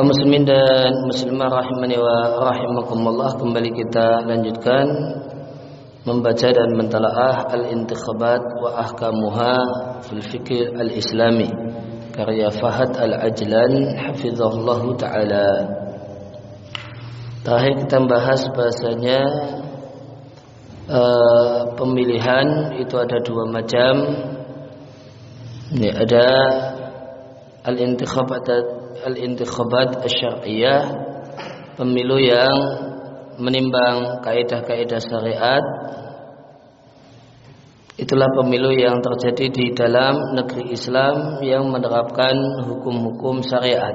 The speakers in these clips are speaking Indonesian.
kaum muslimin dan muslimah rahimani wa rahimakumullah kembali kita lanjutkan membaca dan mentalaah al-intikhabat wa ahkamuha fil fikir al-islami karya Fahad al-Ajlan hafizahullah taala. Terakhir kita bahas bahasanya uh, pemilihan itu ada dua macam. Ini ada al-intikhabat al-intikhabat syariah pemilu yang menimbang kaidah-kaidah syariat. Itulah pemilu yang terjadi di dalam negeri Islam yang menerapkan hukum-hukum syariat.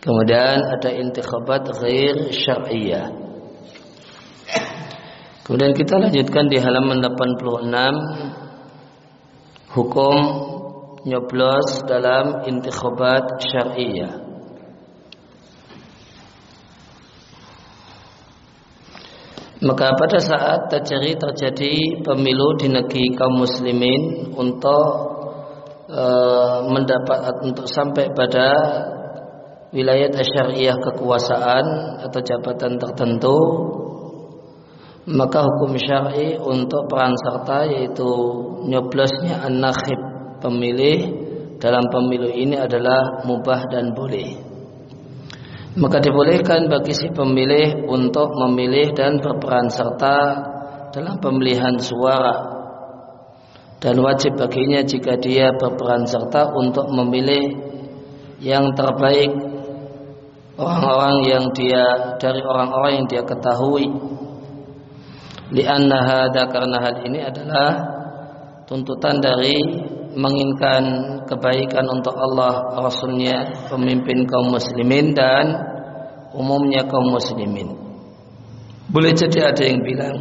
Kemudian ada intikhabat ghair syariah. Kemudian kita lanjutkan di halaman 86 hukum nyoblos dalam intikhabat syariah. Maka pada saat terjadi terjadi pemilu di negeri kaum muslimin untuk e, mendapat untuk sampai pada wilayah syariah kekuasaan atau jabatan tertentu maka hukum syar'i untuk peran serta yaitu nyoblosnya an-nakhib pemilih dalam pemilu ini adalah mubah dan boleh. Maka dibolehkan bagi si pemilih untuk memilih dan berperan serta dalam pemilihan suara. Dan wajib baginya jika dia berperan serta untuk memilih yang terbaik orang-orang yang dia dari orang-orang yang dia ketahui. Lianna hada karena hal ini adalah tuntutan dari menginginkan kebaikan untuk Allah Rasulnya pemimpin kaum muslimin dan umumnya kaum muslimin. Boleh jadi ada yang bilang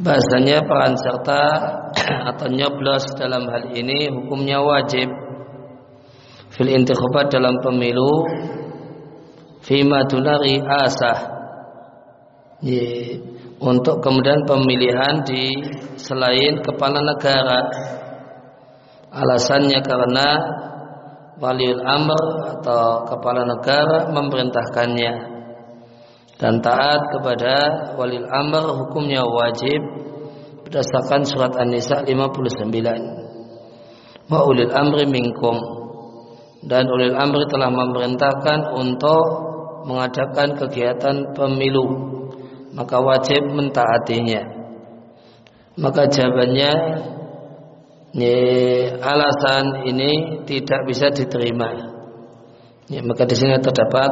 bahasanya peran serta atau nyoblos dalam hal ini hukumnya wajib. Fil intikhabat dalam pemilu fima dunari asah. Untuk kemudian pemilihan di selain kepala negara Alasannya karena waliul amr atau kepala negara memerintahkannya. Dan taat kepada waliul amr hukumnya wajib berdasarkan surat An-Nisa 59. Wa ulil amri minkum. Dan ulil amri telah memerintahkan untuk mengadakan kegiatan pemilu. Maka wajib mentaatinya. Maka jawabannya ya, alasan ini tidak bisa diterima. Ya, maka di sini terdapat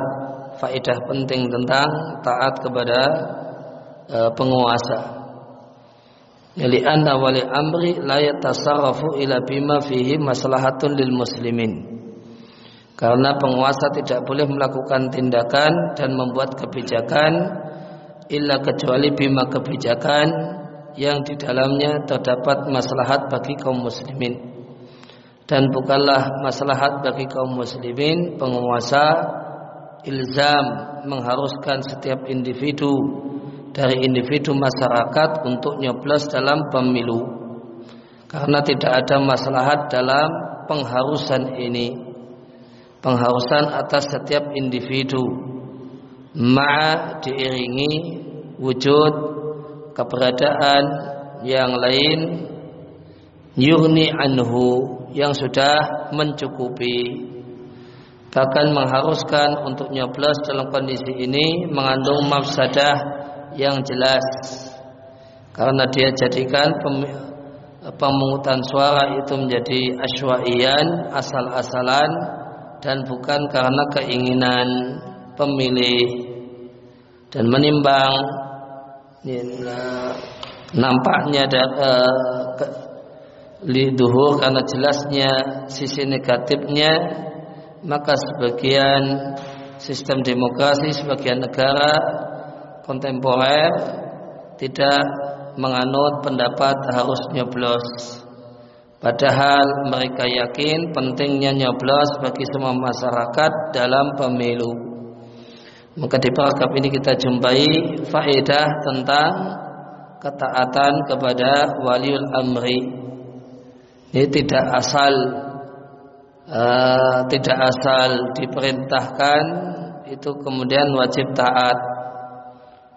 faedah penting tentang taat kepada e, penguasa. Li'anna wali amri la yatasarrafu ila bima fihi maslahatun lil muslimin. Karena penguasa tidak boleh melakukan tindakan dan membuat kebijakan illa kecuali bima kebijakan yang di dalamnya terdapat maslahat bagi kaum muslimin. Dan bukanlah maslahat bagi kaum muslimin penguasa ilzam mengharuskan setiap individu dari individu masyarakat untuk nyoblos dalam pemilu. Karena tidak ada maslahat dalam pengharusan ini. Pengharusan atas setiap individu. Ma diiringi wujud keberadaan yang lain yurni anhu yang sudah mencukupi. Bahkan mengharuskan untuk nyoblos dalam kondisi ini mengandung mafsadah yang jelas. Karena dia jadikan pemungutan suara itu menjadi aswaian asal-asalan dan bukan karena keinginan pemilih. Dan menimbang nampaknya ada uh, karena jelasnya sisi negatifnya maka sebagian sistem demokrasi sebagian negara kontemporer tidak menganut pendapat harus nyoblos. Padahal mereka yakin pentingnya nyoblos bagi semua masyarakat dalam pemilu maka di paragraf ini kita jumpai faedah tentang ketaatan kepada waliul amri. Ini tidak asal uh, tidak asal diperintahkan itu kemudian wajib taat.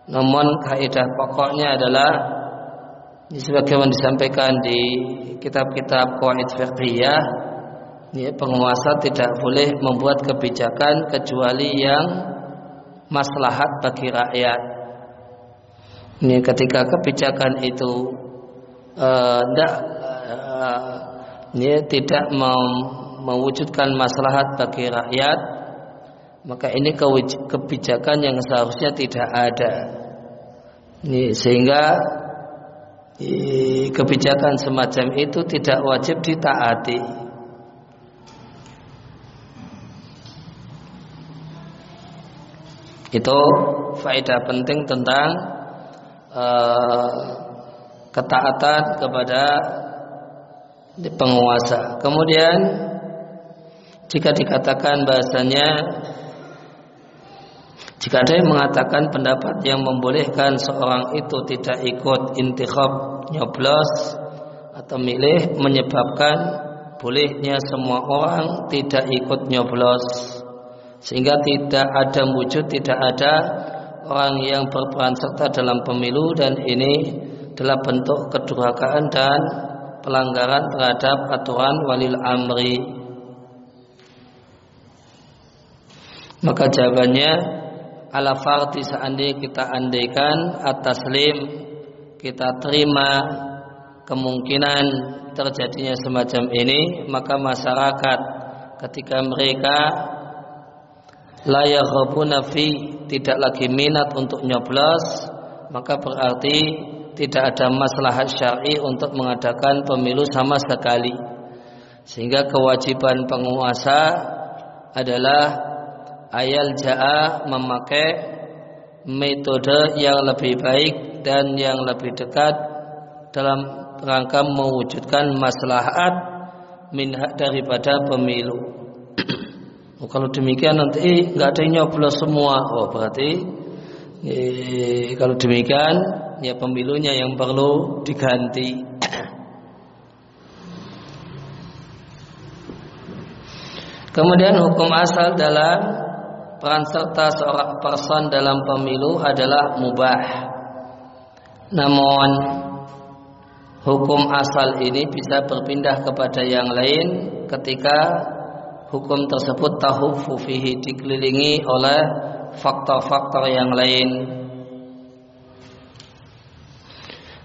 Namun kaidah pokoknya adalah sebagaimana disampaikan di kitab-kitab qawaid fiqhiyah ya, penguasa tidak boleh membuat kebijakan kecuali yang maslahat bagi rakyat. Ini ketika kebijakan itu uh, tidak uh, ya, tidak mem, mewujudkan maslahat bagi rakyat, maka ini kebijakan yang seharusnya tidak ada. Ini, sehingga kebijakan semacam itu tidak wajib ditaati. Itu faedah penting tentang uh, ketaatan kepada penguasa. Kemudian jika dikatakan bahasanya jika ada yang mengatakan pendapat yang membolehkan seorang itu tidak ikut intikhab nyoblos atau milih menyebabkan bolehnya semua orang tidak ikut nyoblos sehingga tidak ada wujud tidak ada orang yang berperan serta dalam pemilu. Dan ini adalah bentuk kedurhakaan dan pelanggaran terhadap aturan walil amri. Maka jawabannya ala farti seandainya kita andaikan atas lim kita terima kemungkinan terjadinya semacam ini maka masyarakat ketika mereka layak fi tidak lagi minat untuk nyoblos maka berarti tidak ada masalah syar'i untuk mengadakan pemilu sama sekali sehingga kewajiban penguasa adalah ayal ja'a memakai metode yang lebih baik dan yang lebih dekat dalam rangka mewujudkan maslahat minha daripada pemilu. Oh, kalau demikian nanti eh, nggak ada yang nyoblos semua. Oh berarti eh, kalau demikian ya pemilunya yang perlu diganti. Kemudian hukum asal dalam peran serta seorang person dalam pemilu adalah mubah. Namun hukum asal ini bisa berpindah kepada yang lain ketika hukum tersebut tahu fihi dikelilingi oleh faktor-faktor yang lain.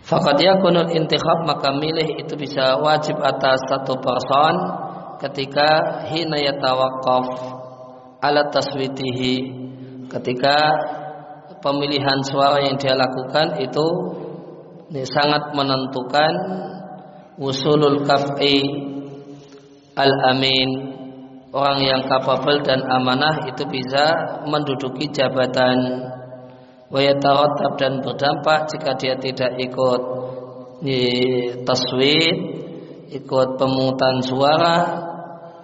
Fakat yakunul intikhab maka milih itu bisa wajib atas satu person ketika hina yatawaqqaf ala taswitihi ketika pemilihan suara yang dia lakukan itu ini sangat menentukan usulul kaf'i al-amin orang yang kapabel dan amanah itu bisa menduduki jabatan. Wayatarotab dan berdampak jika dia tidak ikut di taswid ikut pemungutan suara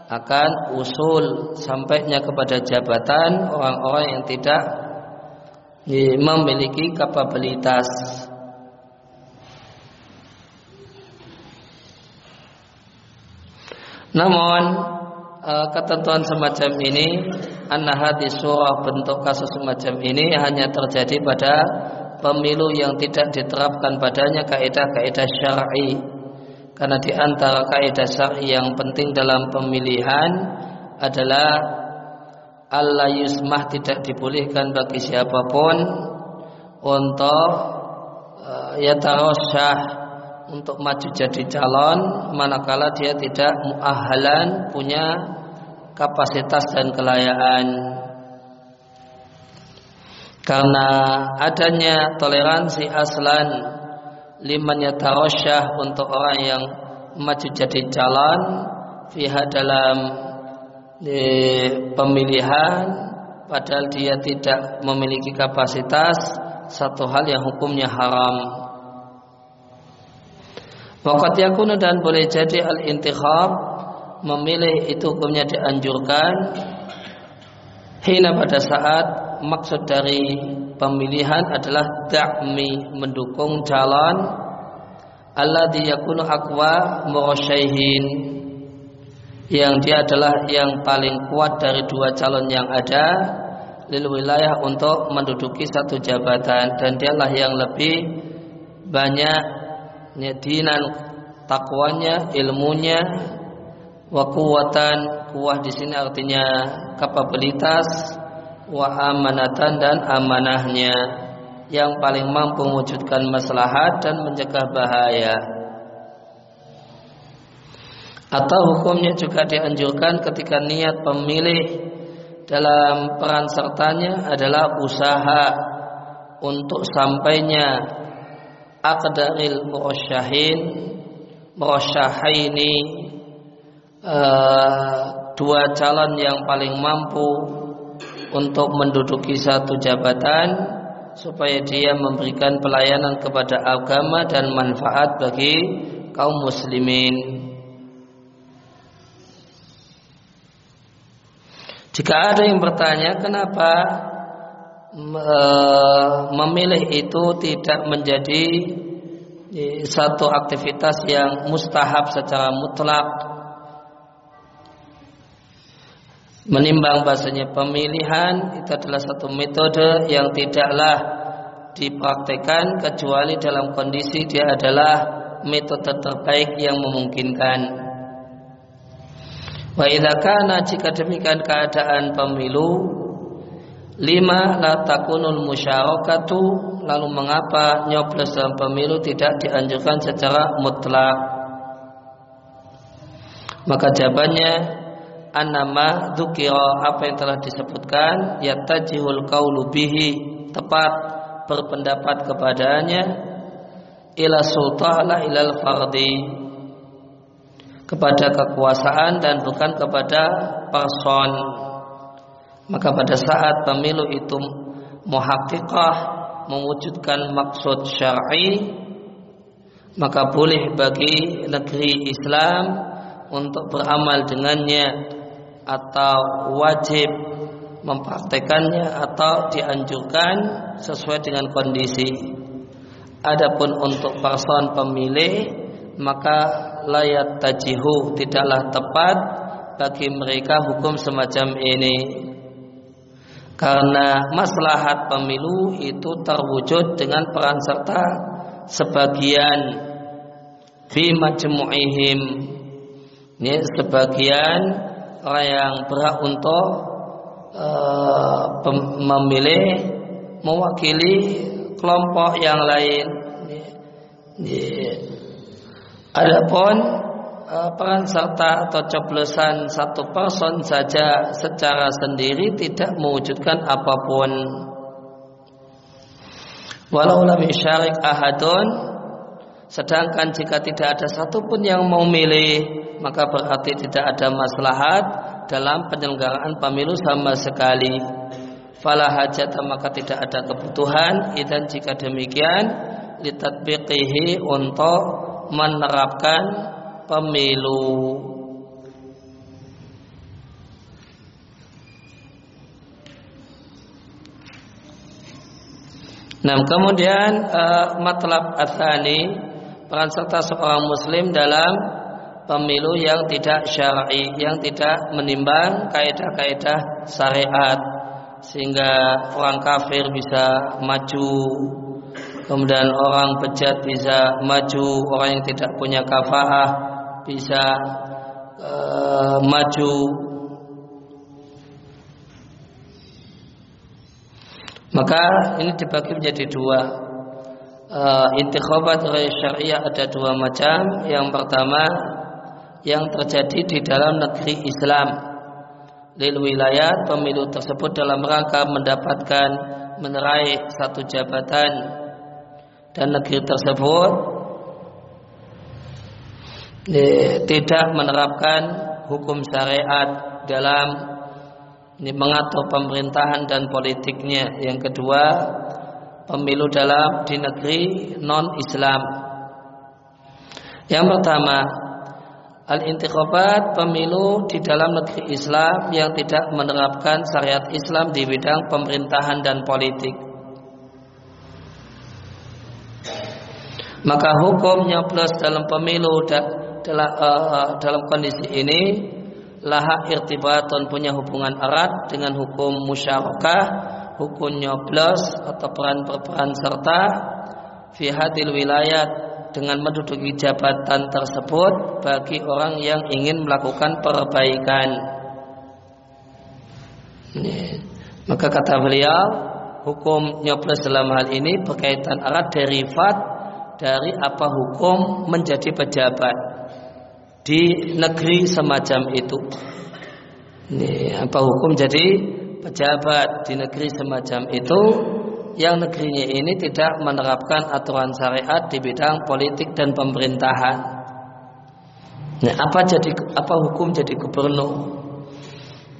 akan usul sampainya kepada jabatan orang-orang yang tidak memiliki kapabilitas. Namun e, ketentuan semacam ini anna hadis surah bentuk kasus semacam ini hanya terjadi pada pemilu yang tidak diterapkan padanya kaidah-kaidah syar'i. Karena di antara kaidah syar'i yang penting dalam pemilihan adalah Allah yusmah tidak dibolehkan bagi siapa pun untuk uh, ya tarosyah untuk maju jadi calon manakala dia tidak muahalan punya kapasitas dan kelayaan karena adanya toleransi aslan liman yatarosyah untuk orang yang maju jadi calon fiha dalam di pemilihan padahal dia tidak memiliki kapasitas satu hal yang hukumnya haram. Waqat dan boleh jadi al-intikhab memilih itu hukumnya dianjurkan hina pada saat maksud dari pemilihan adalah da'mi mendukung calon alladhi yakunu aqwa murasyaihin yang dia adalah yang paling kuat dari dua calon yang ada lil wilayah untuk menduduki satu jabatan. Dan dialah yang lebih banyak nyedinan takwanya, ilmunya, wa kuwatan, kuah di sini artinya kapabilitas, wa amanatan dan amanahnya yang paling mampu mewujudkan maslahat dan mencegah bahaya. Atau hukumnya juga dianjurkan ketika niat pemilih dalam peran sertanya adalah usaha untuk sampainya aqdaril murasyahin murasyahaini uh, dua calon yang paling mampu untuk menduduki satu jabatan supaya dia memberikan pelayanan kepada agama dan manfaat bagi kaum muslimin. Jika ada yang bertanya kenapa e, memilih itu tidak menjadi e, satu aktivitas yang mustahab secara mutlak menimbang bahasanya pemilihan itu adalah satu metode yang tidaklah dipraktekkan kecuali dalam kondisi dia adalah metode terbaik yang memungkinkan. Wa kana jika demikian keadaan pemilu lima la takunul musyarakatu lalu mengapa nyoblos dalam pemilu tidak dianjurkan secara mutlak maka jawabannya anama dzukira apa yang telah disebutkan yatajihul qaulu bihi tepat berpendapat kepadanya ila sultana ilal fardi kepada kekuasaan dan bukan kepada person. Maka pada saat pemilu itu muhakkikah mewujudkan maksud syar'i maka boleh bagi negeri Islam untuk beramal dengannya atau wajib mempraktekannya atau dianjurkan sesuai dengan kondisi. Adapun untuk person pemilih maka layat tajihu tidaklah tepat bagi mereka hukum semacam ini karena maslahat pemilu itu terwujud dengan peran serta sebagian fi majmu'ihim ini sebagian orang yang berhak untuk uh, memilih mewakili kelompok yang lain Adapun uh, peran serta atau coblosan satu person saja secara sendiri tidak mewujudkan apa pun. Walau lam syarik ahadun sedangkan jika tidak ada satupun yang mau milih maka berarti tidak ada maslahat dalam penyelenggaraan pemilu sama sekali. Fala hajat maka tidak ada kebutuhan dan jika demikian litatbiqihi untuk menerapkan pemilu. Nah, kemudian uh, matlab asani peran serta seorang muslim dalam pemilu yang tidak syar'i, yang tidak menimbang kaidah-kaidah syariat sehingga orang kafir bisa maju kemudian orang bejat bisa maju, orang yang tidak punya kafaah bisa uh, maju. Maka ini dibagi menjadi dua. Uh, intikhabat syariah ada dua macam. Yang pertama yang terjadi di dalam negeri Islam. Lil wilayah pemilu tersebut dalam rangka mendapatkan menerai satu jabatan dan negeri tersebut tidak menerapkan hukum syariat dalam mengatur pemerintahan dan politiknya. Yang kedua, pemilu dalam di negeri non-Islam. Yang pertama, al-intikhabat pemilu di dalam negeri Islam yang tidak menerapkan syariat Islam di bidang pemerintahan dan politik. maka hukum nyoblos dalam pemilu da, dalam, uh, dalam kondisi ini laha irtibaton punya hubungan erat dengan hukum musyarakah, hukum nyoblos atau peran berperan serta fi hadil wilayat dengan menduduki jabatan tersebut bagi orang yang ingin melakukan perbaikan. Ini. Maka kata beliau, hukum nyoblos dalam hal ini berkaitan erat derivat dari apa hukum menjadi pejabat di negeri semacam itu. Ini apa hukum jadi pejabat di negeri semacam itu yang negerinya ini tidak menerapkan aturan syariat di bidang politik dan pemerintahan. Nah, apa jadi apa hukum jadi gubernur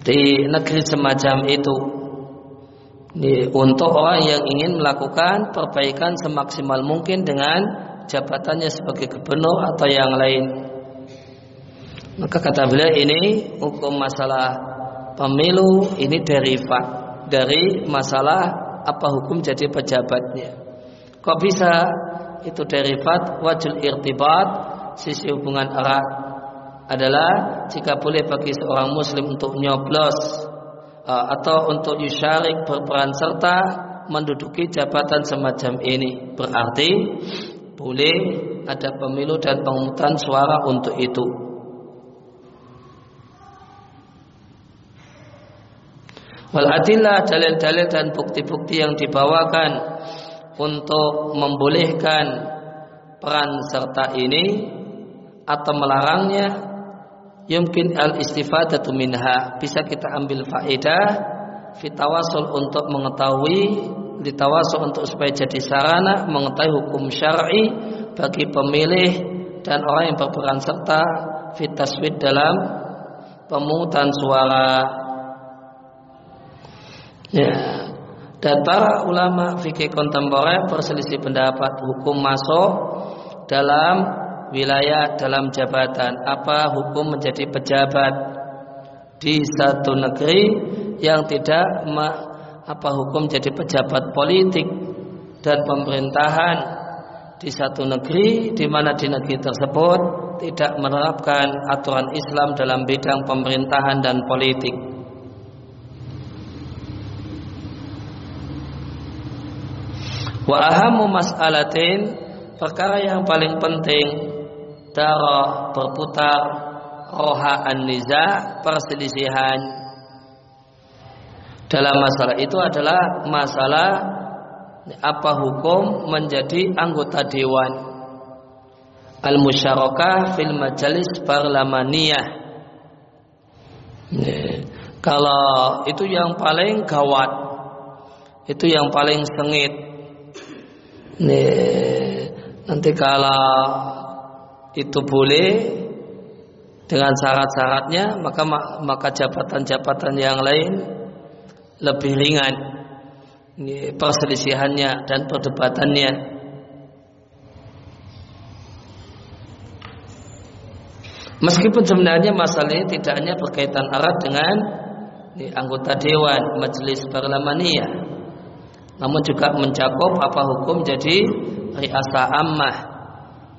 di negeri semacam itu? Ini, untuk orang yang ingin melakukan perbaikan semaksimal mungkin dengan jabatannya sebagai gubernur atau yang lain. Maka kata beliau ini hukum masalah pemilu ini derivat dari masalah apa hukum jadi pejabatnya. Kok bisa? Itu derivat wajul irtibat sisi hubungan erat adalah jika boleh bagi seorang muslim untuk nyoblos uh, atau untuk yusyarik berperan serta menduduki jabatan semacam ini. Berarti boleh ada pemilu dan pemungutan suara untuk itu Wal adillah dalil-dalil dan bukti-bukti yang dibawakan untuk membolehkan peran serta ini atau melarangnya yumkin al istifadatu minha. Bisa kita ambil faedah fitawasul untuk mengetahui ditawasul untuk supaya jadi sarana mengetahui hukum syar'i bagi pemilih dan orang yang berperan serta fitaswid dalam pemungutan suara Ya. Dan para ulama fikih kontemporer berselisih pendapat hukum masuk dalam wilayah dalam jabatan apa hukum menjadi pejabat di satu negeri yang tidak apa hukum jadi pejabat politik dan pemerintahan di satu negeri di mana di negeri tersebut tidak menerapkan aturan Islam dalam bidang pemerintahan dan politik. Wa ahamu mas'alatin perkara yang paling penting darah berputar roha an-niza perselisihan. Dalam masalah itu adalah masalah apa hukum menjadi anggota dewan. Al-musyarakah fil majalis parlamaniyah. Kalau itu yang paling gawat itu yang paling sengit Nih, nanti kalau itu boleh dengan syarat-syaratnya maka maka jabatan-jabatan yang lain lebih ringan. Ini perselisihannya dan perdebatannya. Meskipun sebenarnya masalah ini tidak hanya berkaitan erat dengan anggota dewan majelis parlamania namun juga mencakup apa hukum jadi riasa ammah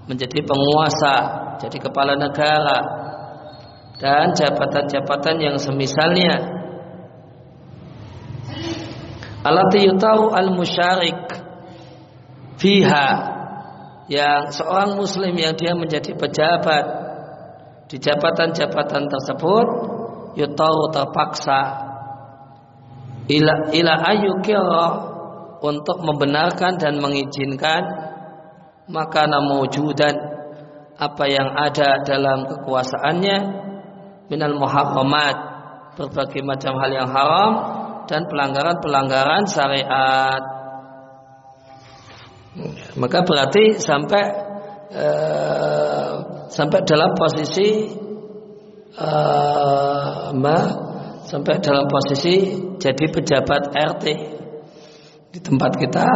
menjadi penguasa jadi kepala negara dan jabatan-jabatan yang semisalnya. Alati yutahu al musyarik fiha yang seorang muslim yang dia menjadi pejabat di jabatan-jabatan tersebut yutahu terpaksa. Ila ila ayyukira untuk membenarkan dan mengizinkan maka mewujudan apa yang ada dalam kekuasaannya minal muharramat berbagai macam hal yang haram dan pelanggaran-pelanggaran syariat. Maka berarti sampai uh, sampai dalam posisi uh, sampai dalam posisi jadi pejabat RT di tempat kita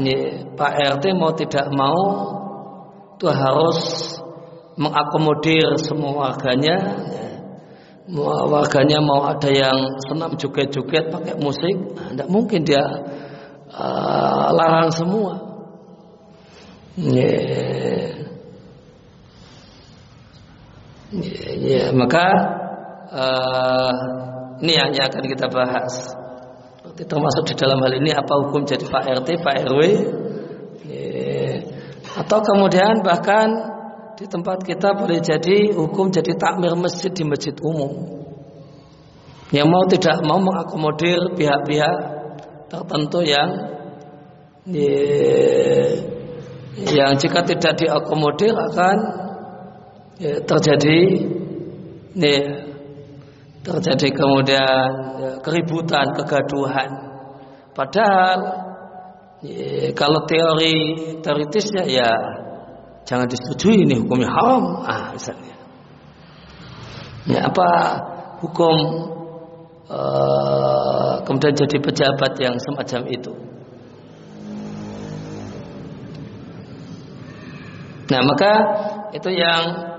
ini, Pak RT mau tidak mau itu harus mengakomodir semua warganya warganya mau ada yang senam joget-joget pakai musik tidak mungkin dia uh, larang semua yeah. Yeah, yeah. maka uh, ini yang, yang akan kita bahas. Termasuk di dalam hal ini apa hukum jadi Pak RT, Pak RW, atau kemudian bahkan di tempat kita boleh jadi hukum jadi takmir masjid di masjid umum. Yang mau tidak mau mengakomodir pihak-pihak tertentu yang yang jika tidak diakomodir akan terjadi ya, terjadi kemudian ya, keributan, kegaduhan. Padahal ya, kalau teori teoritisnya ya jangan disetujui ini hukumnya haram. Ah, misalnya. Ya, apa hukum uh, kemudian jadi pejabat yang semacam itu? Nah, maka itu yang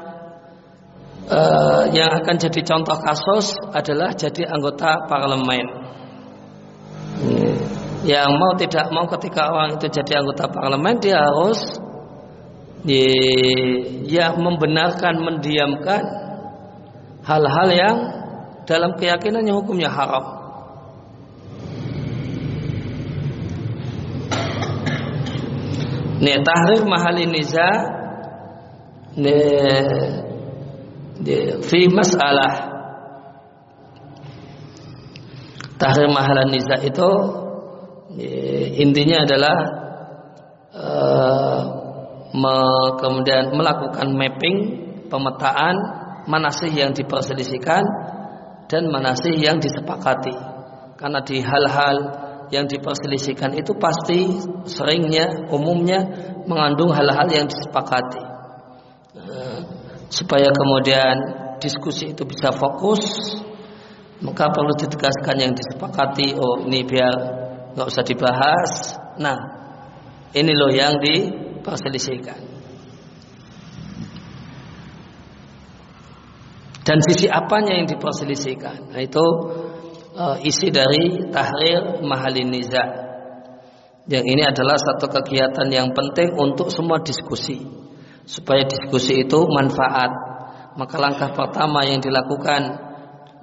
uh, yang akan jadi contoh kasus adalah jadi anggota parlemen. Yang mau tidak mau ketika orang itu jadi anggota parlemen dia harus ya membenarkan mendiamkan hal-hal yang dalam keyakinannya hukumnya haram. Nih tahrir mahal niza nih fi masalah. Tahrir mahal niza itu intinya adalah uh, kemudian melakukan mapping pemetaan mana sih yang diperselisihkan dan mana sih yang disepakati. Karena di hal-hal yang diperselisihkan itu pasti seringnya umumnya mengandung hal-hal yang disepakati supaya kemudian diskusi itu bisa fokus maka perlu ditegaskan yang disepakati oh ini biar nggak usah dibahas nah ini loh yang diperselisihkan dan sisi apanya yang diperselisihkan nah itu uh, isi dari tahrir mahalin niza. Yang ini adalah satu kegiatan yang penting untuk semua diskusi. Supaya diskusi itu manfaat. Maka langkah pertama yang dilakukan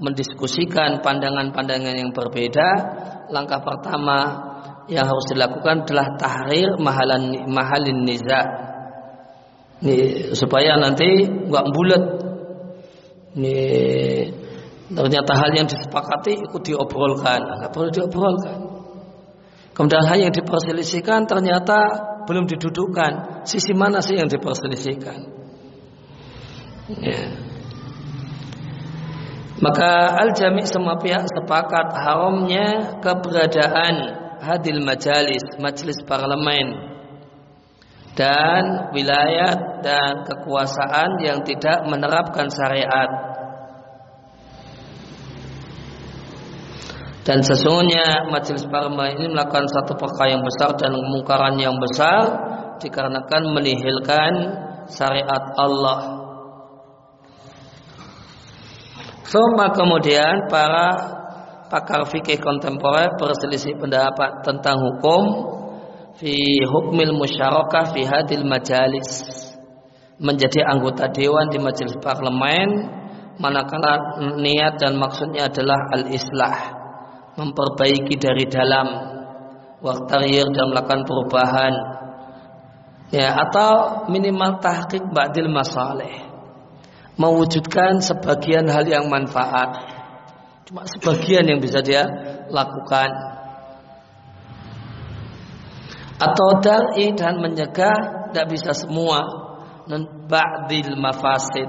mendiskusikan pandangan-pandangan yang berbeda. Langkah pertama yang harus dilakukan adalah tahrir mahalan mahalin niza. Nih, supaya nanti nggak bulat. Ternyata hal yang disepakati ikut diobrolkan, nggak perlu diobrolkan. Kemudian hal yang diperselisihkan ternyata belum didudukkan. Sisi mana sih yang diperselisihkan? Ya. Maka al-jami' semua pihak sepakat haramnya keberadaan hadil majalis, majelis parlemen dan wilayah dan kekuasaan yang tidak menerapkan syariat Dan sesungguhnya majelis parma ini melakukan satu perkara yang besar dan kemungkaran yang besar dikarenakan menihilkan syariat Allah. Semua kemudian para pakar fikih kontemporer berselisih pendapat tentang hukum fi hukmil musyarakah fi hadil majalis menjadi anggota dewan di majelis parlemen manakala niat dan maksudnya adalah al-islah memperbaiki dari dalam waktarir dan melakukan perubahan. Ya atau minimal tahqiq ba'dil masalih. Mewujudkan sebagian hal yang manfaat. Cuma sebagian yang bisa dia lakukan. Atau dar'i dan mencegah tidak bisa semua. Dan ba'dil mafasid.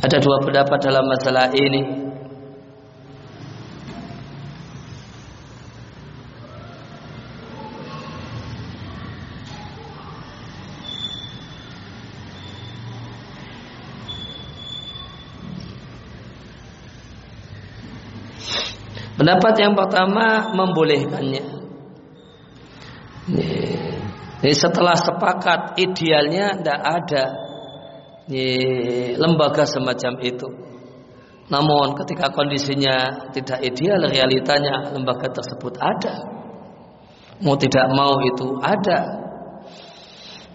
Ada dua pendapat dalam masalah ini Pendapat yang pertama membolehkannya. Jadi setelah sepakat idealnya tidak ada lembaga semacam itu. Namun ketika kondisinya tidak ideal, realitanya lembaga tersebut ada. Mau tidak mau itu ada.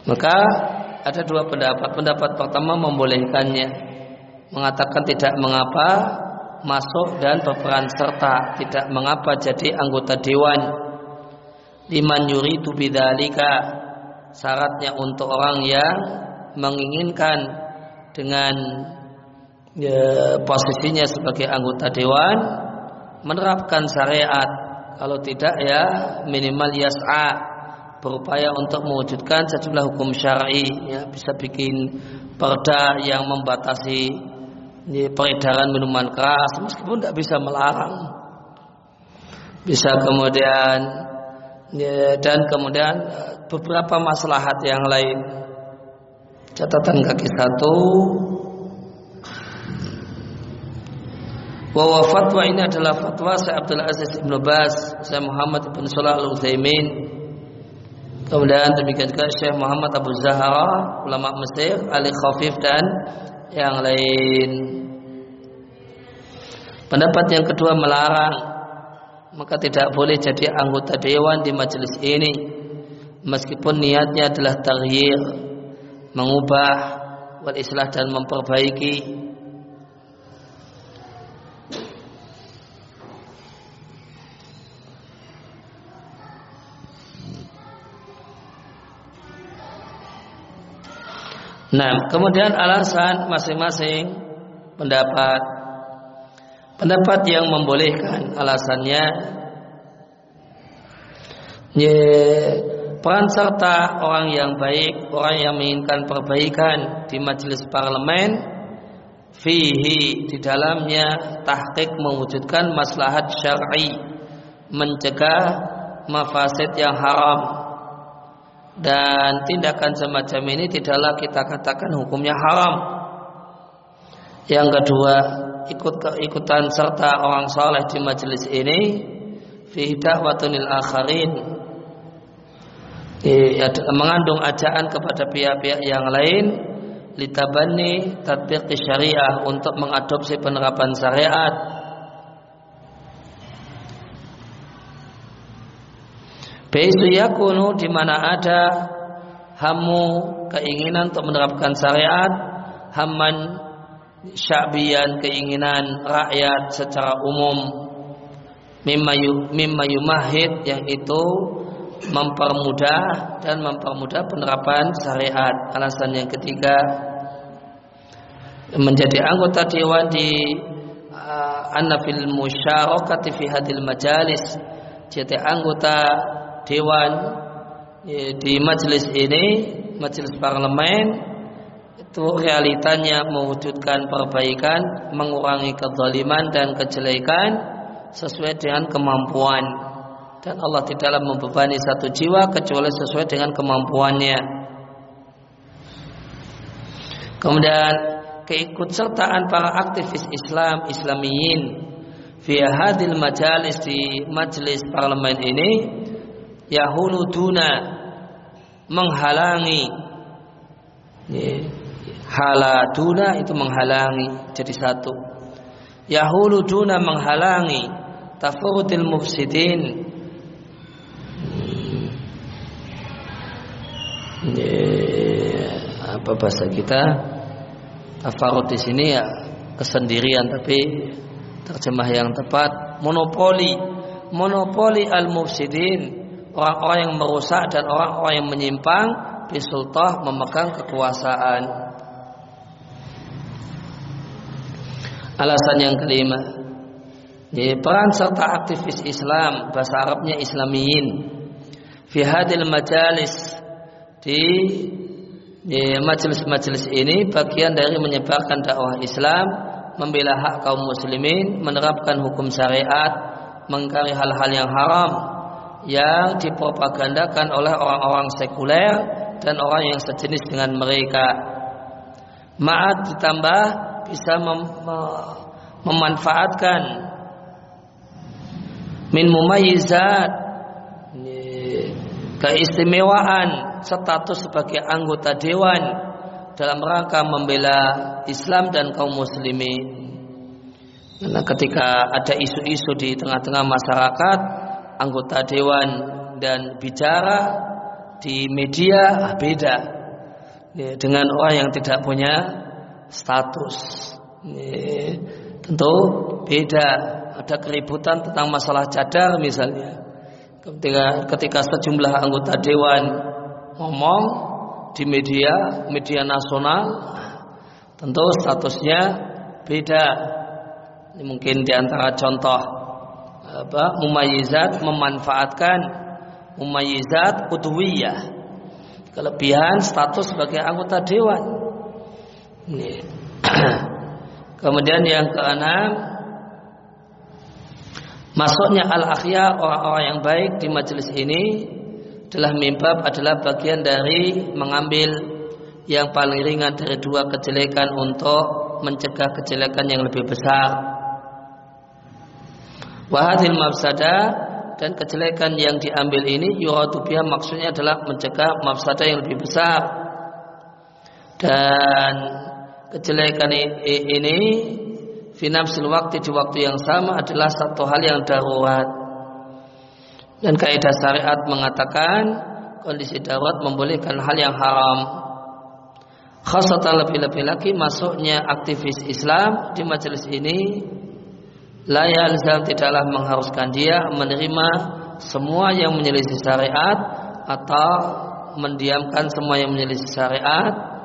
Maka ada dua pendapat. Pendapat pertama membolehkannya. mengatakan tidak mengapa masuk dan berperan serta tidak mengapa jadi anggota dewan. Liman yuridu bidzalika syaratnya untuk orang yang menginginkan dengan ya, posisinya sebagai anggota dewan menerapkan syariat. Kalau tidak ya minimal yas'a berupaya untuk mewujudkan sejumlah hukum syar'i ya bisa bikin perda yang membatasi ya, peredaran minuman keras meskipun tidak bisa melarang bisa kemudian ya, dan kemudian beberapa maslahat yang lain catatan kaki satu bahwa fatwa ini adalah fatwa Syekh Abdul Aziz Ibn Bas, Syekh Muhammad Ibn Salah Al Utsaimin. Kemudian demikian juga Syekh Muhammad Abu Zahra, ulama Mesir, Ali Khafif dan yang lain. Pendapat yang kedua melarang. Maka tidak boleh jadi anggota dewan di majelis ini. Meskipun niatnya adalah taghyir mengubah wal islah dan memperbaiki. Nah, kemudian alasan masing-masing pendapat pendapat yang membolehkan alasannya ya, peran serta orang yang baik, orang yang menginginkan perbaikan di majelis parlemen fihi di dalamnya tahqiq mewujudkan maslahat syar'i mencegah mafasid yang haram dan tindakan semacam ini tidaklah kita katakan hukumnya haram. Yang kedua, ikut keikutan serta orang saleh di majelis ini fi da'watunil akharin. Ya, mengandung ajaan kepada pihak-pihak yang lain litabani tatbiq syariah untuk mengadopsi penerapan syariat. Baisu yakunu di mana ada hamu keinginan untuk menerapkan syariat, haman syabian keinginan rakyat secara umum mimma yumahid yang itu mempermudah dan mempermudah penerapan syariat. Alasan yang ketiga menjadi anggota dewan di uh, anafil musyarakati fi hadil majalis jadi anggota dewan ya, di majelis ini, majelis parlemen itu realitanya mewujudkan perbaikan, mengurangi kezaliman dan kejelekan sesuai dengan kemampuan. Dan Allah tidaklah membebani satu jiwa kecuali sesuai dengan kemampuannya. Kemudian keikutsertaan para aktivis Islam, Islamiyin via hadil majalis di majelis parlemen ini yahulu duna menghalangi hala duna itu menghalangi jadi satu. Yahulu duna menghalangi tafurutil mufsidin. Apa bahasa kita? Tafarut di sini ya kesendirian tapi terjemah yang tepat. Monopoli monopoli al mufsidin orang-orang yang merusak dan orang-orang yang menyimpang bisultah memegang kekuasaan. Alasan yang kelima, di peran serta aktivis Islam bahasa Arabnya Islamiyin fi hadil majalis di di majelis-majelis ini bagian dari menyebarkan dakwah Islam, membela hak kaum muslimin, menerapkan hukum syariat, mengkari hal-hal yang haram, yang dipropagandakan oleh orang-orang sekuler dan orang yang sejenis dengan mereka. Maat ditambah bisa mem memanfaatkan. Min mumayyizat. Keistimewaan status sebagai anggota dewan dalam rangka membela Islam dan kaum muslimin. Karena ketika ada isu-isu di tengah-tengah masyarakat, anggota dewan dan bicara di media beda. Ya, dengan orang yang tidak punya status Ini, tentu beda. Ada keributan tentang masalah cadar misalnya. Ketika, ketika sejumlah anggota dewan ngomong di media, media nasional, tentu statusnya beda. Ini mungkin di antara contoh apa mumayizat memanfaatkan mumayizat udwiyah kelebihan status sebagai anggota dewan. Kemudian yang keenam masuknya al akhya orang-orang yang baik di majelis ini adalah mimbab adalah bagian dari mengambil yang paling ringan dari dua kejelekan untuk mencegah kejelekan yang lebih besar. Wahadil mafsadah dan kejelekan yang diambil ini yuradu biha maksudnya adalah mencegah mafsadah yang lebih besar. Dan kejelekan ini finapsil waktu di waktu yang sama adalah satu hal yang darurat. Dan kaidah syariat mengatakan kondisi darurat membolehkan hal yang haram. Khasatan lebih-lebih lagi masuknya aktivis Islam di majelis ini la yalzam tidaklah mengharuskan dia menerima semua yang menyelisih syariat atau mendiamkan semua yang menyelisih syariat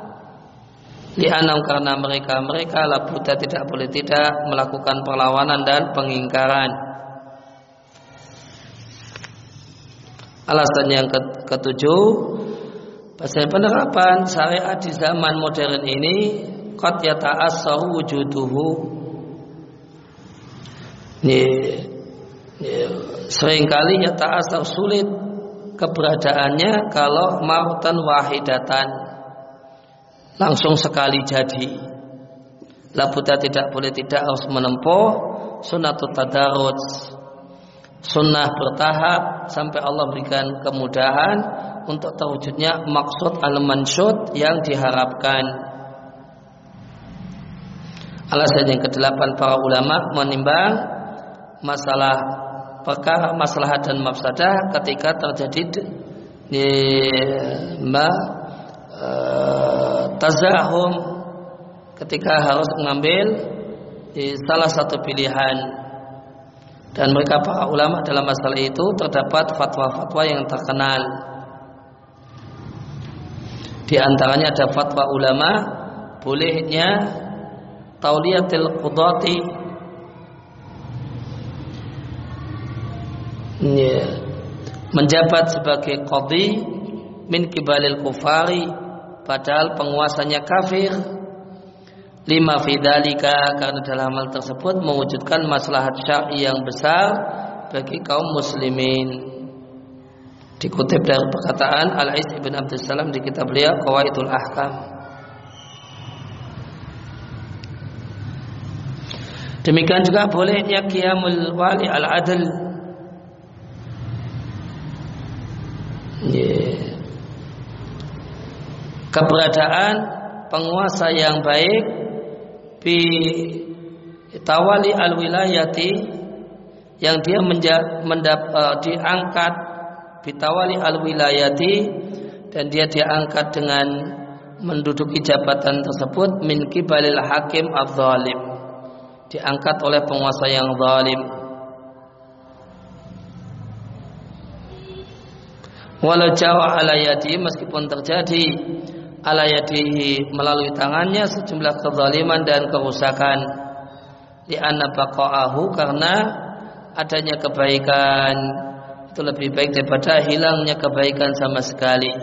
Lianam karena mereka mereka labuta tidak boleh tidak melakukan perlawanan dan pengingkaran. Alasan yang ketujuh, pasal penerapan syariat di zaman modern ini qad yata'assaru wujuduhu. Ini, ini sering kali yata'assar sulit keberadaannya kalau mautan wahidatan langsung sekali jadi. Labuta tidak boleh tidak harus menempuh sunnatut tadarus. Sunnah bertahap sampai Allah berikan kemudahan untuk terwujudnya maksud al-mansyud yang diharapkan. Alasan yang kedelapan para ulama menimbang masalah perkara masalah dan mafsadah ketika terjadi di mbak tazahum ketika harus mengambil di salah satu pilihan. Dan mereka para ulama dalam masalah itu terdapat fatwa-fatwa yang terkenal. Di antaranya ada fatwa ulama bolehnya tauliyatil qudati. Menjabat sebagai qadhi min kibalil kufari padahal penguasanya kafir. Lima fidalika karena dalam hal tersebut mewujudkan maslahat syar'i yang besar bagi kaum muslimin. Dikutip dari perkataan Al-Is ibn Abdul Salam di kitab beliau Qawaidul Ahkam. Demikian juga bolehnya qiyamul wali al-adl. Yeah keberadaan penguasa yang baik bi tawali al wilayati yang dia mendap, uh, diangkat bitawali al wilayati dan dia diangkat dengan menduduki jabatan tersebut min kibalil hakim al-zalim. Diangkat oleh penguasa yang zalim. Walau jawa alayati meskipun terjadi ala yadihi melalui tangannya sejumlah kezaliman dan kerusakan. Di baqa'ahu karena adanya kebaikan. Itu lebih baik daripada hilangnya kebaikan sama sekali.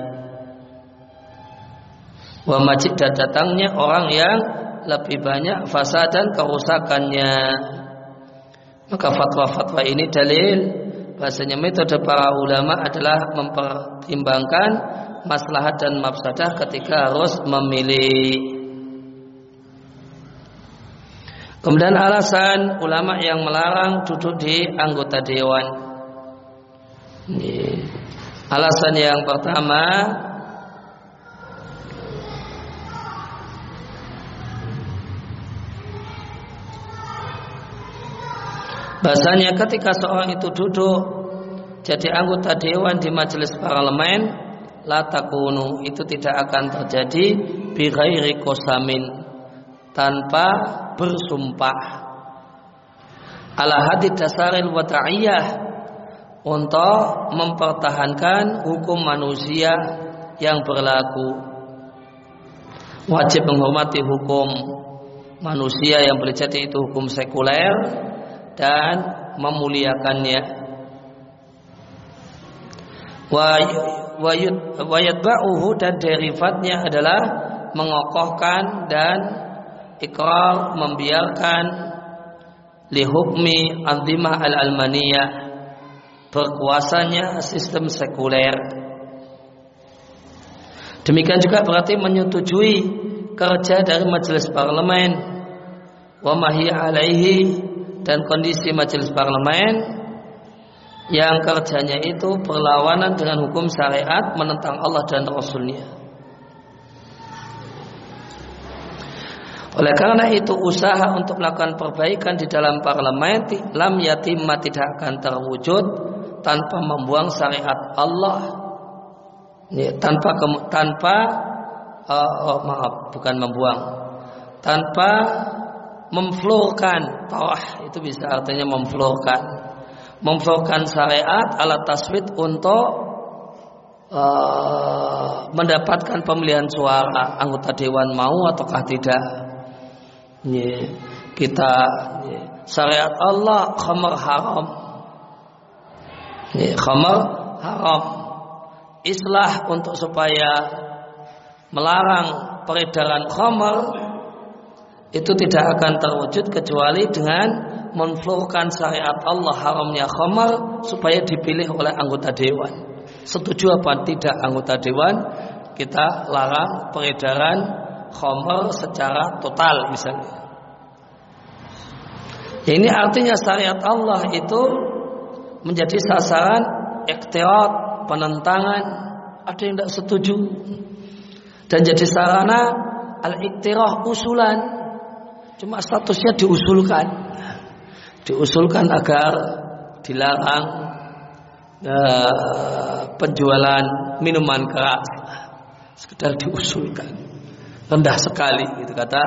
Wa majid datangnya orang yang lebih banyak fasad dan kerusakannya. Maka fatwa-fatwa ini dalil. Bahasanya metode para ulama adalah mempertimbangkan maslahat dan mafsadah ketika harus memilih. Kemudian alasan ulama yang melarang duduk di anggota dewan. Ini. Alasan yang pertama Bahasanya ketika seorang itu duduk jadi anggota dewan di majelis parlemen la takunu itu tidak akan terjadi bi ghairi tanpa bersumpah. Ala hadid dasaril wata'iyah untuk mempertahankan hukum manusia yang berlaku. Wajib menghormati hukum manusia yang boleh jadi itu hukum sekuler dan memuliakannya wa yatba'uhu dan derivatnya adalah mengokohkan dan ikrar membiarkan lihukmi anzimah al-almaniyah berkuasanya sistem sekuler. Demikian juga berarti menyetujui kerja dari majelis parlemen. Wa alaihi dan kondisi majelis parlemen yang kerjanya itu berlawanan dengan hukum syariat menentang Allah dan Rasulnya. Oleh karena itu usaha untuk melakukan perbaikan di dalam parlemen lam yatimah tidak akan terwujud tanpa membuang syariat Allah. Ya, tanpa tanpa uh, oh, maaf bukan membuang. Tanpa memflorkan tawah itu bisa artinya memflorkan memfokuskan syariat alat taswid untuk uh, mendapatkan pemilihan suara anggota dewan mau ataukah tidak. Yeah. Kita yeah. syariat Allah khamar haram. Yeah. Khamar haram. Islah untuk supaya melarang peredaran khamar itu tidak akan terwujud kecuali dengan menflurkan syariat Allah haramnya khamar supaya dipilih oleh anggota dewan. Setuju apa tidak anggota dewan? Kita larang peredaran khamar secara total misalnya. Ya, ini artinya syariat Allah itu menjadi sasaran ikhtiar, penentangan, ada yang tidak setuju. Dan jadi sarana al-iktirah usulan. Cuma statusnya diusulkan diusulkan agar dilarang uh, penjualan minuman keras. Sekedar diusulkan. Rendah sekali gitu kata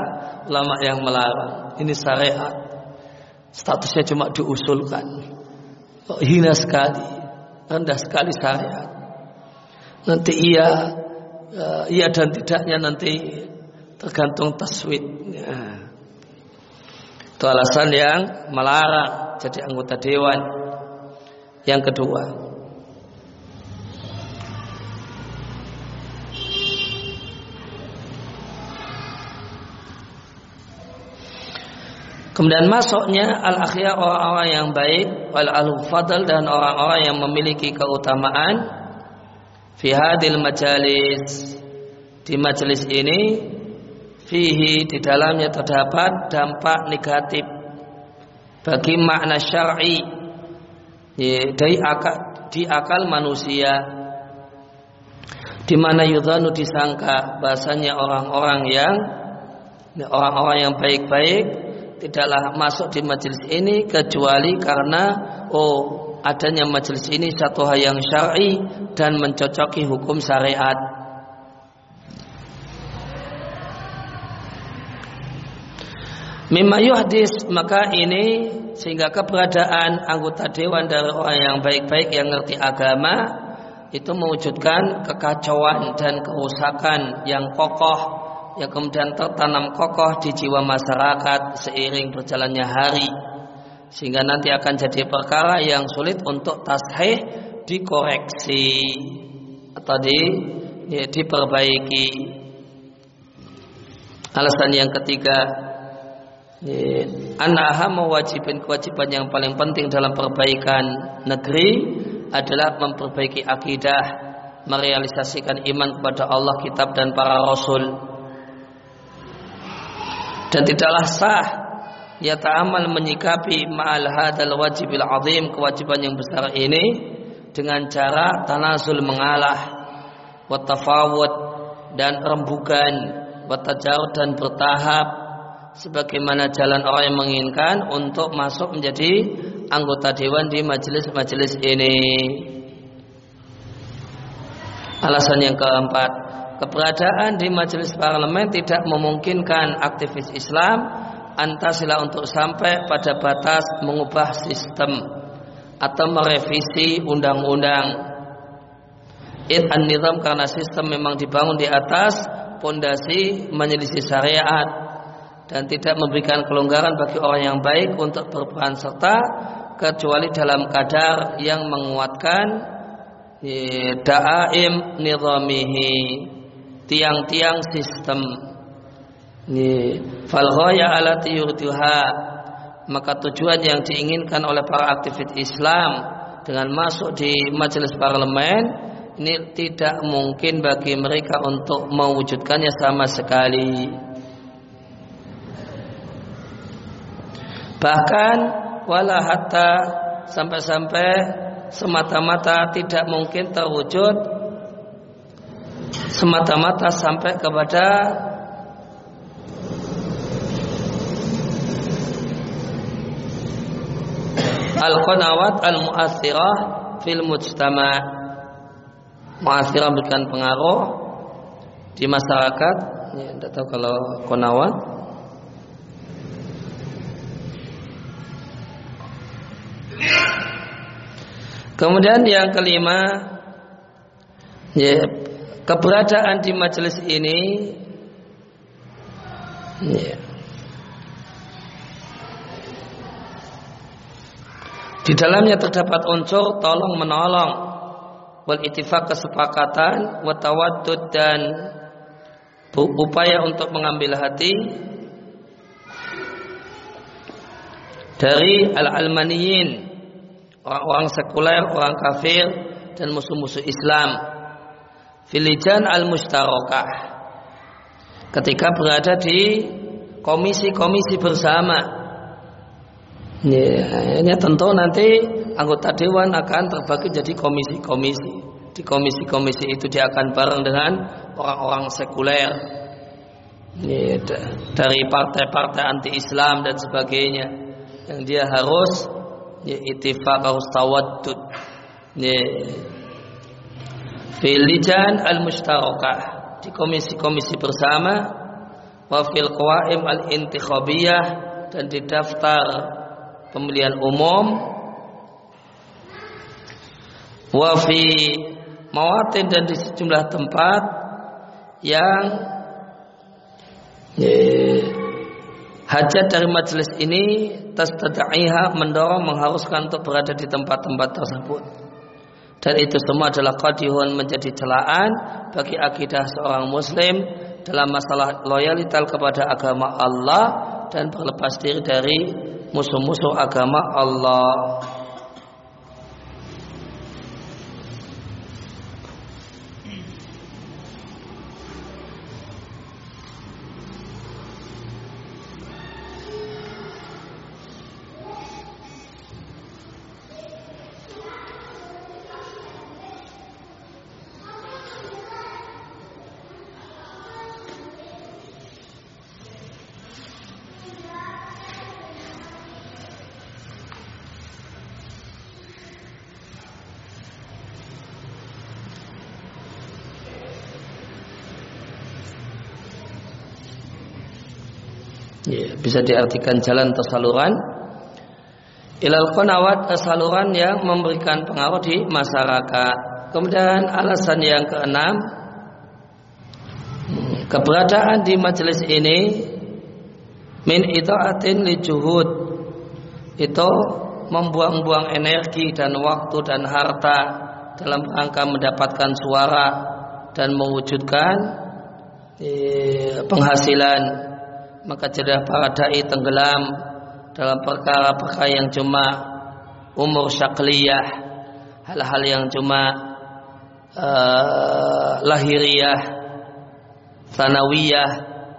ulama yang melarang. Ini syariat. Statusnya cuma diusulkan. Oh, hina sekali? Rendah sekali syariat. Nanti iya uh, iya dan tidaknya nanti tergantung taswid ya. Itu alasan yang melarang jadi anggota dewan. Yang kedua, Kemudian masuknya al akhir orang-orang yang baik, wal al fadl dan orang-orang yang memiliki keutamaan fi hadil majalis di majelis ini fihi di dalamnya terdapat dampak negatif bagi makna syar'i. Dari akal, di akal manusia. Di mana yudhanu disangka bahasanya orang-orang yang orang-orang yang baik-baik tidaklah masuk di majelis ini kecuali karena oh adanya majelis ini satu hal yang syar'i dan mencocoki hukum syariat Mimma yuhdis maka ini sehingga keberadaan anggota dewan dari orang yang baik-baik yang ngerti agama itu mewujudkan kekacauan dan kerusakan yang kokoh yang kemudian tertanam kokoh di jiwa masyarakat seiring berjalannya hari. Sehingga nanti akan jadi perkara yang sulit untuk tasheh dikoreksi atau di, ya, diperbaiki. Alasan yang ketiga Anaha mewajibkan kewajiban yang paling penting dalam perbaikan negeri adalah memperbaiki akidah, merealisasikan iman kepada Allah, kitab dan para rasul. Dan tidaklah sah ya ta'amal menyikapi ma'al hadal wajibil azim kewajiban yang besar ini dengan cara tanazul mengalah wa dan rembukan wa dan bertahap sebagaimana jalan orang yang menginginkan untuk masuk menjadi anggota dewan di majelis-majelis ini. Alasan yang keempat, keberadaan di majelis parlemen tidak memungkinkan aktivis Islam antasila untuk sampai pada batas mengubah sistem atau merevisi undang-undang. It an-nizam karena sistem memang dibangun di atas pondasi menyelisih syariat dan tidak memberikan kelonggaran bagi orang yang baik untuk berperan serta kecuali dalam kadar yang menguatkan da'aim nizamihi tiang-tiang sistem fal ghaya alati yurduha maka tujuan yang diinginkan oleh para aktivis Islam dengan masuk di majelis parlemen ini tidak mungkin bagi mereka untuk mewujudkannya sama sekali. Bahkan wala hatta sampai-sampai semata-mata tidak mungkin terwujud semata-mata sampai kepada al-qanawat al-mu'athirah fil mujtama' mu'athirah memberikan pengaruh di masyarakat. Ya, tidak tahu kalau konawat Kemudian yang kelima ya, keberadaan di majelis ini ya, Di dalamnya terdapat unsur tolong menolong wal ittifaq kesepakatan wa tawaddud dan upaya untuk mengambil hati dari al-almaniyin orang-orang sekuler, orang kafir dan musuh-musuh Islam filijan al-mustarakah ketika berada di komisi-komisi bersama Ya, ini tentu nanti anggota dewan akan terbagi jadi komisi-komisi. Di komisi-komisi itu dia akan bareng dengan orang-orang sekuler ya, dari partai-partai anti-Islam dan sebagainya. Yang dia harus ya, itifak harus tawaddud. Ya, Filijan al-mustarakah di komisi-komisi bersama wa fil qawaim al-intikhabiyah dan di daftar pemilihan umum wa fi mawatin dan di sejumlah tempat yang ye, hajat dari majelis ini tastada'iha mendorong mengharuskan untuk berada di tempat-tempat tersebut dan itu semua adalah qadihun menjadi celaan bagi akidah seorang muslim dalam masalah loyalitas kepada agama Allah dan berlepas diri dari musuh-musuh agama Allah. ya, bisa diartikan jalan atau saluran ilal qanawat saluran yang memberikan pengaruh di masyarakat. Kemudian alasan yang keenam keberadaan di majelis ini min itaatin li juhud. Itu membuang-buang energi dan waktu dan harta dalam rangka mendapatkan suara dan mewujudkan eh, penghasilan maka jadilah para dai tenggelam dalam perkara-perkara yang cuma umur syakliyah hal-hal yang cuma uh, lahiriah sanawiyah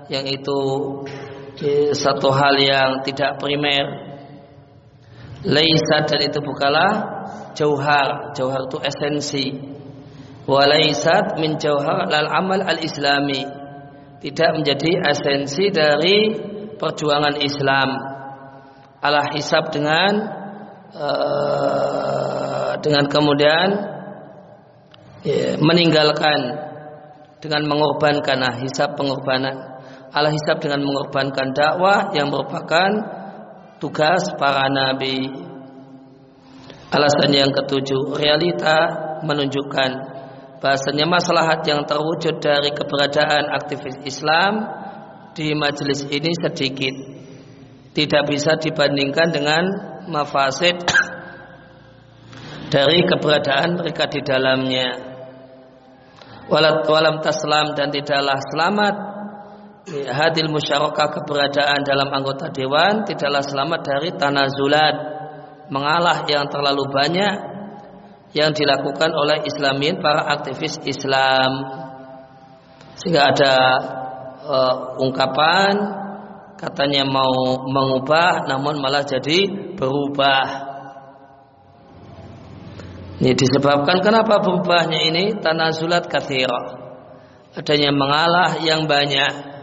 yang itu satu hal yang tidak primer. Laisat dan itu bukanlah jauhar. Jauhar itu esensi. Walaisat min jauhar lal amal al islami tidak menjadi esensi dari perjuangan Islam ala hisab dengan uh, dengan kemudian ya, meninggalkan dengan mengorbankan nah, hisab pengorbanan ala hisab dengan mengorbankan dakwah yang merupakan tugas para nabi. Alasan yang ketujuh, realita menunjukkan bahasanya maslahat yang terwujud dari keberadaan aktivis Islam di majelis ini sedikit. Tidak bisa dibandingkan dengan mafasid dari keberadaan mereka di dalamnya. Walat walam taslam dan tidaklah selamat hadil musyarakah keberadaan dalam anggota dewan tidaklah selamat dari tanazulat mengalah yang terlalu banyak yang dilakukan oleh Islamin para aktivis Islam sehingga ada uh, ungkapan katanya mau mengubah namun malah jadi berubah ini disebabkan kenapa berubahnya ini tanazulat kathira. Adanya mengalah yang banyak.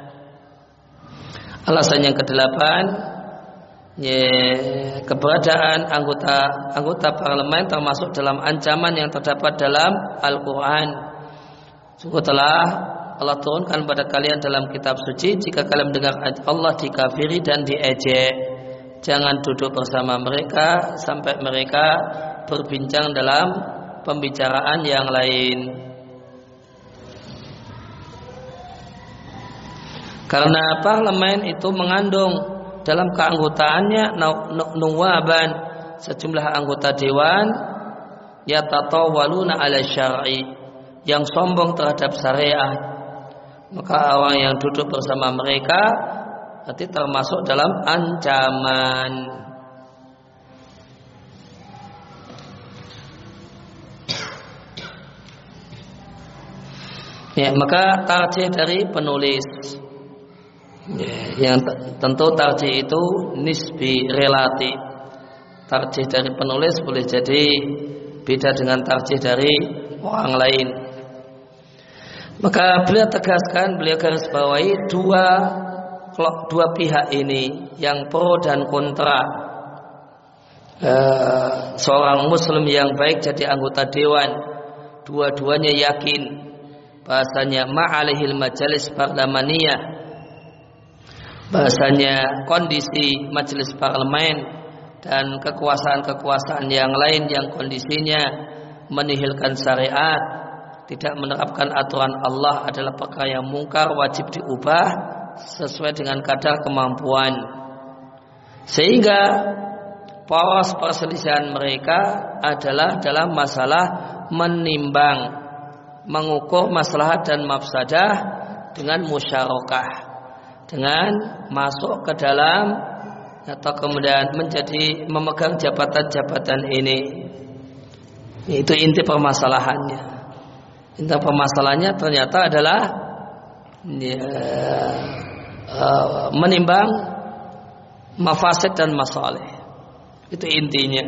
Alasan yang kedelapan, ya, keberadaan anggota anggota parlemen termasuk dalam ancaman yang terdapat dalam Al-Quran. Sungguh telah Allah turunkan pada kalian dalam kitab suci jika kalian mendengar Allah dikafiri dan diejek jangan duduk bersama mereka sampai mereka berbincang dalam pembicaraan yang lain. Karena parlemen itu mengandung dalam keanggotaannya nuwaban sejumlah anggota dewan yatatawaluna ala syar'i yang sombong terhadap syariat maka orang yang duduk bersama mereka berarti termasuk dalam ancaman. Ya, maka tarjih dari penulis yang tentu tarjih itu nisbi relatif. Tarjih dari penulis boleh jadi beda dengan tarjih dari orang lain. Maka beliau tegaskan, beliau garis bawahi dua dua pihak ini yang pro dan kontra. Uh, seorang muslim yang baik jadi anggota dewan, dua-duanya yakin bahasanya ma'alihil majalis parlemeniyah bahasanya kondisi majelis parlemen dan kekuasaan-kekuasaan yang lain yang kondisinya menihilkan syariat tidak menerapkan aturan Allah adalah perkara yang mungkar wajib diubah sesuai dengan kadar kemampuan. Sehingga poros perselisihan mereka adalah dalam masalah menimbang mengukur maslahat dan mafsadah dengan musyarakah dengan masuk ke dalam atau kemudian menjadi memegang jabatan-jabatan ini. Itu inti permasalahannya. Inti permasalahannya ternyata adalah ya, uh, menimbang mafasid dan masalah itu intinya.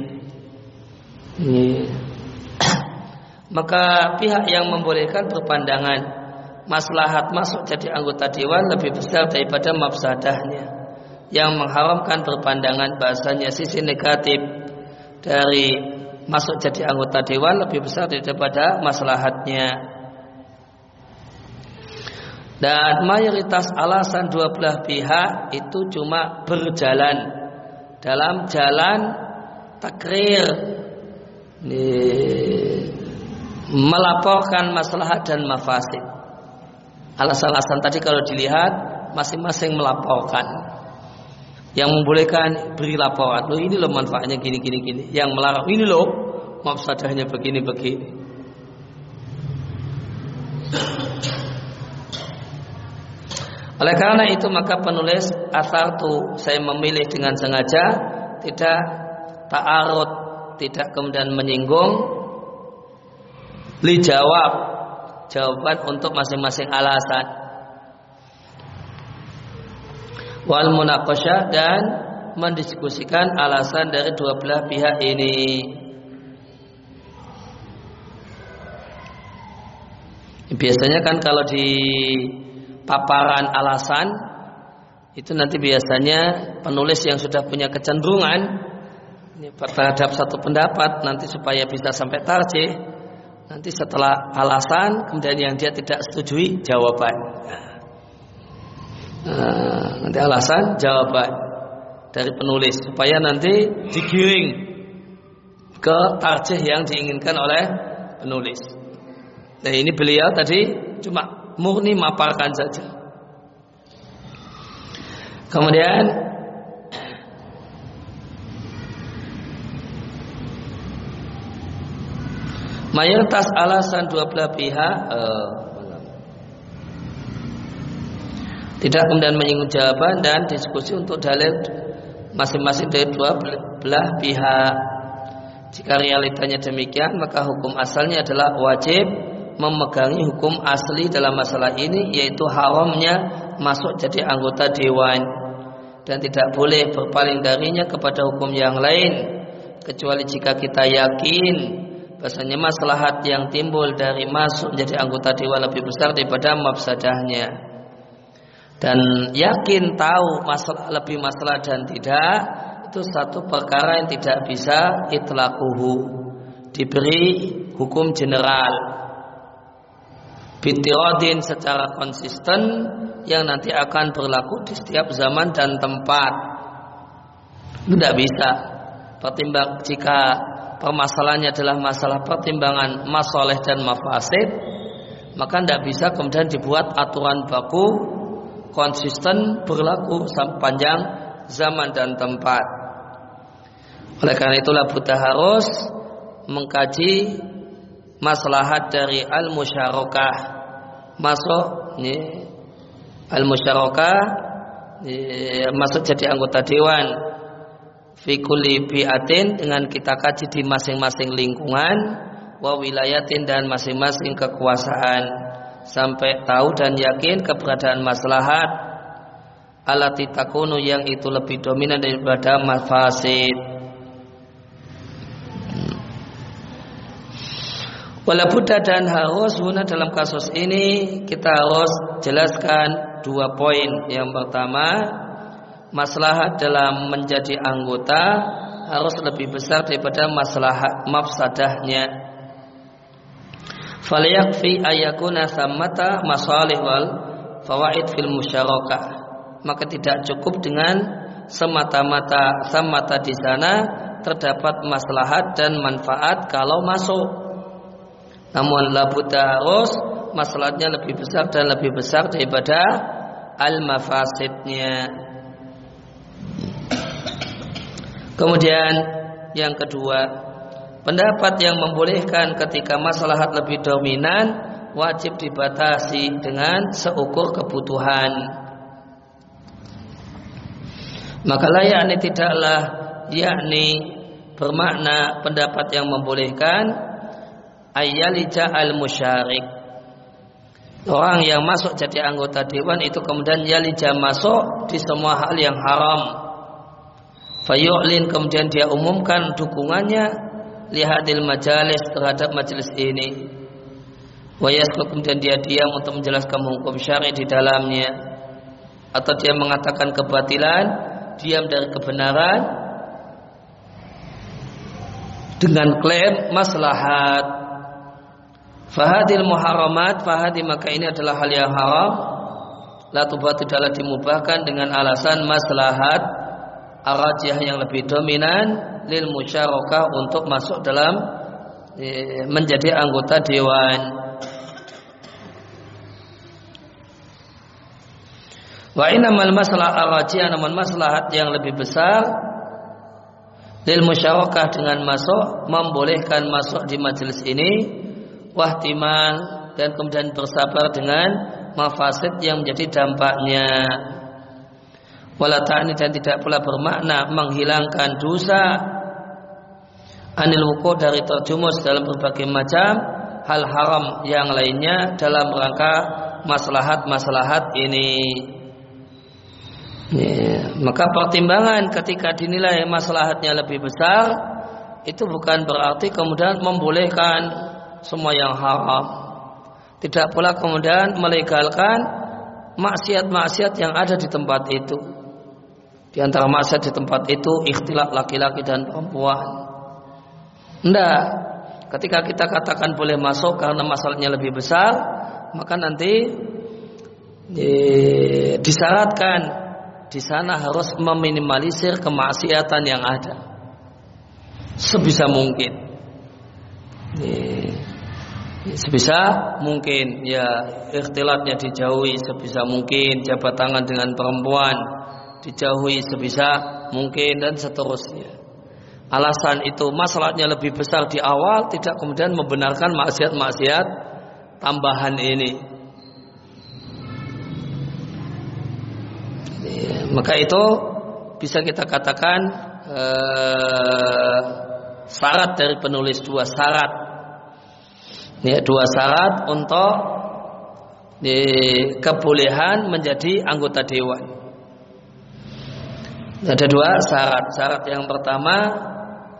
Yeah maka pihak yang membolehkan berpandangan maslahat masuk jadi anggota dewan lebih besar daripada mafsadahnya. Yang mengharamkan berpandangan bahasanya sisi negatif dari masuk jadi anggota dewan lebih besar daripada maslahatnya. Dan mayoritas alasan dua belah pihak itu cuma berjalan dalam jalan takrir. Melaporkan maslahat dan mafasid. Alasan-alasan tadi kalau dilihat masing-masing melaporkan. Yang membolehkan beri laporan. Loh ini loh manfaatnya gini gini gini. Yang melarang ini loh mafsadahnya begini begini. Oleh karena itu maka penulis asal tu saya memilih dengan sengaja tidak ta'arud, tidak kemudian menyinggung li jawab jawaban untuk masing-masing alasan. Wal munaqasyah dan mendiskusikan alasan dari dua belah pihak ini. Biasanya kan kalau di paparan alasan itu nanti biasanya penulis yang sudah punya kecenderungan terhadap satu pendapat nanti supaya bisa sampai tarjih Nanti setelah alasan kemudian yang dia tidak setujui jawaban. Nah, nanti alasan jawaban dari penulis supaya nanti digiring ke tarjih yang diinginkan oleh penulis. Nah ini beliau tadi cuma murni maparkan saja. Kemudian mayoritas alasan dua belah pihak uh, Tidak kemudian menyinggung jawaban dan diskusi untuk dalil masing-masing dari dua belah pihak. Jika realitanya demikian, maka hukum asalnya adalah wajib memegangi hukum asli dalam masalah ini yaitu haramnya masuk jadi anggota dewan dan tidak boleh berpaling darinya kepada hukum yang lain kecuali jika kita yakin bahasanya maslahat yang timbul dari masuk menjadi anggota dewan lebih besar daripada mafsadahnya. Dan yakin tahu masalah lebih masalah dan tidak itu satu perkara yang tidak bisa itlaquhu. Diberi hukum general. Bitirodin secara konsisten yang nanti akan berlaku di setiap zaman dan tempat. Tidak bisa. Pertimbang jika permasalahannya adalah masalah pertimbangan masoleh dan mafasid maka tidak bisa kemudian dibuat aturan baku konsisten berlaku sepanjang zaman dan tempat. Oleh karena itulah buta harus mengkaji maslahat dari al-musyarakah. Masuk al-musyarakah masuk jadi anggota dewan fi kulli bi'atin dengan kita kaji di masing-masing lingkungan wa wilayatin dan masing-masing kekuasaan sampai tahu dan yakin keberadaan maslahat alati takunu yang itu lebih dominan daripada mafasid. Walaupun dan harus guna dalam kasus ini kita harus jelaskan dua poin. Yang pertama, maslahat dalam menjadi anggota harus lebih besar daripada maslahat mafsadahnya. Falyakfi ayakuna samata masalih wal fawaid fil musyarakah. Maka tidak cukup dengan semata-mata semata di sana terdapat maslahat dan manfaat kalau masuk. Namun labuta harus masalahnya lebih besar dan lebih besar daripada al kemudian yang kedua Pendapat yang membolehkan ketika maslahat lebih dominan wajib dibatasi dengan seukur kebutuhan. Maka yakni tidaklah yakni bermakna pendapat yang membolehkan ayyalija al musyarik orang yang masuk jadi anggota dewan itu kemudian yalija masuk di semua hal yang haram fayu'lin kemudian dia umumkan dukungannya lihadil majalis terhadap majelis ini. Wayasku kemudian dia diam untuk menjelaskan hukum syar'i di dalamnya. Atau dia mengatakan kebatilan diam dari kebenaran dengan klaim maslahat. Fahadil muharamat fahadi maka ini adalah hal yang haram. La tubatu tidaklah dimubahkan dengan alasan maslahat arajih yang lebih dominan lil musyarakah untuk masuk dalam e, menjadi anggota dewan. Wa inamal masalah arajiyah namun maslahat yang lebih besar lil musyarakah dengan masuk membolehkan masuk di majelis ini wahtimal dan kemudian bersabar dengan mafasid yang menjadi dampaknya wala ta'ani dan tidak pula bermakna menghilangkan dosa anil wuku dari terjumus dalam berbagai macam hal haram yang lainnya dalam rangka maslahat-maslahat ini. Ya, maka pertimbangan ketika dinilai maslahatnya lebih besar itu bukan berarti kemudian membolehkan semua yang haram. Tidak pula kemudian melegalkan maksiat-maksiat yang ada di tempat itu. Di antara maksiat di tempat itu ikhtilaf laki-laki dan perempuan. Tidak. Ketika kita katakan boleh masuk karena masalahnya lebih besar, maka nanti disyaratkan di sana harus meminimalisir kemaksiatan yang ada. Sebisa mungkin. Sebisa mungkin. Ya ikhtilatnya dijauhi sebisa mungkin. Jabat tangan dengan perempuan dijauhi sebisa mungkin dan seterusnya. Alasan itu masalahnya lebih besar di awal tidak kemudian membenarkan maksiat-maksiat tambahan ini. Ya, maka itu bisa kita katakan eh, syarat dari penulis dua syarat. Ya, dua syarat untuk di, kebolehan menjadi anggota dewan ada dua syarat syarat yang pertama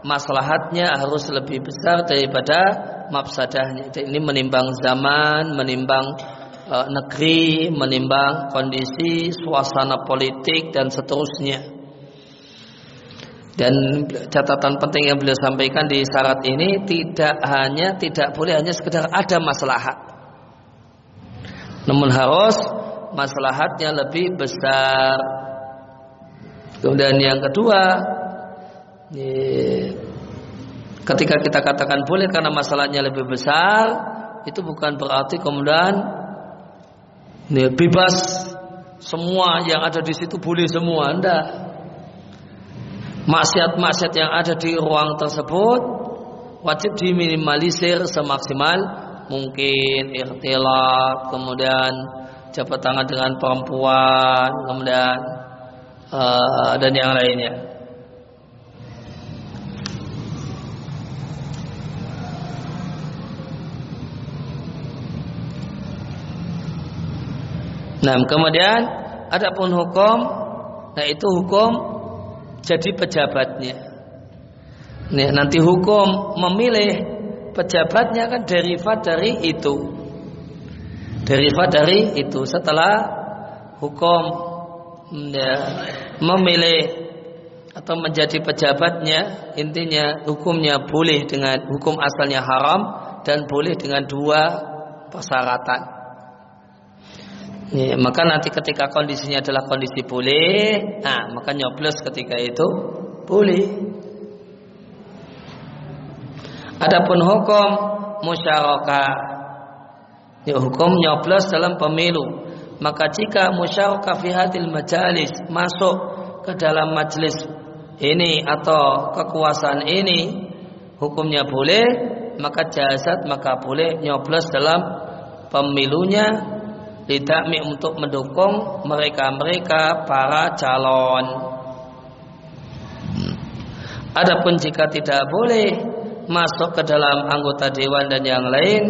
maslahatnya harus lebih besar daripada mafsadahnya. Ini menimbang zaman, menimbang e, negeri, menimbang kondisi, suasana politik dan seterusnya. Dan catatan penting yang beliau sampaikan di syarat ini tidak hanya tidak boleh hanya sekedar ada maslahat. Namun harus maslahatnya lebih besar. Kemudian yang kedua, Ketika kita katakan boleh karena masalahnya lebih besar, itu bukan berarti kemudian bebas semua yang ada di situ boleh semua, anda. Maksiat-maksiat yang ada di ruang tersebut wajib diminimalisir semaksimal mungkin ikhtilat, kemudian jabat tangan dengan perempuan, kemudian uh, dan yang lainnya. Nah, kemudian ada pun hukum, nah itu hukum jadi pejabatnya. Nah, nanti hukum memilih pejabatnya kan derivat dari itu. Derivat dari itu setelah hukum ya, memilih atau menjadi pejabatnya intinya hukumnya boleh dengan hukum asalnya haram dan boleh dengan dua persyaratan. Ya, maka nanti ketika kondisinya adalah kondisi boleh, nah maka nyoblos ketika itu boleh. Adapun hukum musyarakah, ya hukum nyoblos dalam pemilu. Maka jika musyarakah fi majalis masuk ke dalam majelis ini atau kekuasaan ini hukumnya boleh, maka jasad maka boleh nyoblos dalam pemilunya lidakmi untuk mendukung mereka-mereka para calon. Adapun jika tidak boleh masuk ke dalam anggota dewan dan yang lain,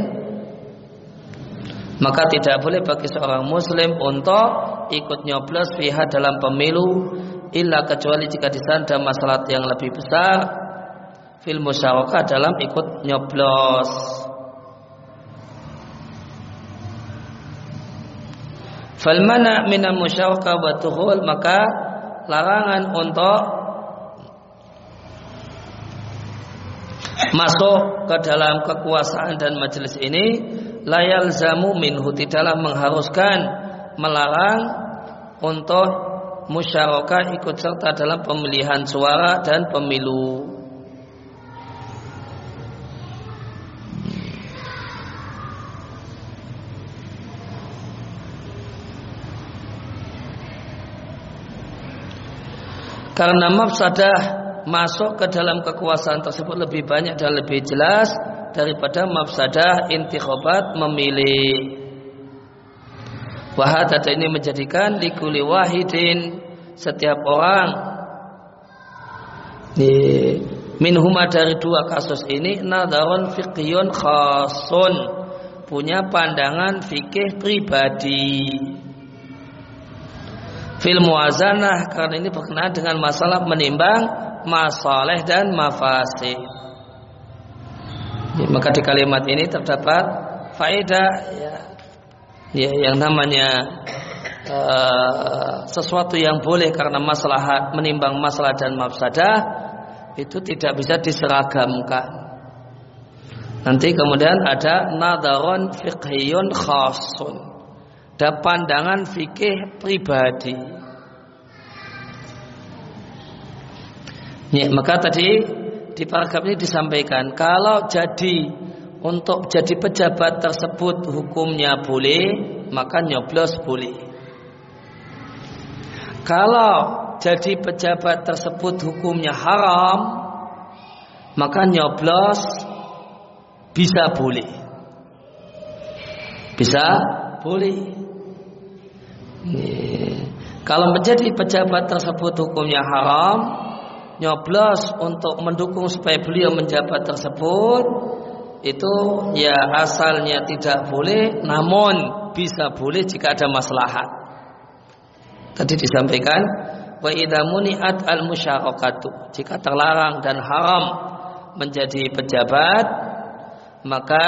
maka tidak boleh bagi seorang muslim untuk ikut nyoblos pihak dalam pemilu illa kecuali jika di sana ada masalah yang lebih besar fil musyarakah dalam ikut nyoblos. Falmana minal musyawaka wa maka larangan untuk masuk ke dalam kekuasaan dan majelis ini layal zamu minhu tidaklah mengharuskan melarang untuk musyarakah ikut serta dalam pemilihan suara dan pemilu. Karena mafsadah masuk ke dalam kekuasaan tersebut lebih banyak dan lebih jelas daripada mafsadah intikhabat memilih. Wahadata ini menjadikan likuli wahidin setiap orang minhuma dari dua kasus ini nadarun fiqhiyun khasun punya pandangan fikih pribadi fil muazanah karena ini berkenaan dengan masalah menimbang masalah dan mafasid. Ya, maka di kalimat ini terdapat faedah ya, ya yang namanya uh, sesuatu yang boleh karena masalah menimbang masalah dan mafsadah itu tidak bisa diseragamkan. Nanti kemudian ada nadaron fiqhiyun khasun dan pandangan fikih pribadi. Ya, maka tadi di paragraf ini disampaikan kalau jadi untuk jadi pejabat tersebut hukumnya boleh, maka nyoblos boleh. Kalau jadi pejabat tersebut hukumnya haram, maka nyoblos bisa boleh. Bisa boleh. Kalau menjadi pejabat tersebut hukumnya haram, nyoblos untuk mendukung supaya beliau menjabat tersebut itu ya asalnya tidak boleh namun bisa boleh jika ada maslahat. Tadi disampaikan wa idza al musyarakatu jika terlarang dan haram menjadi pejabat maka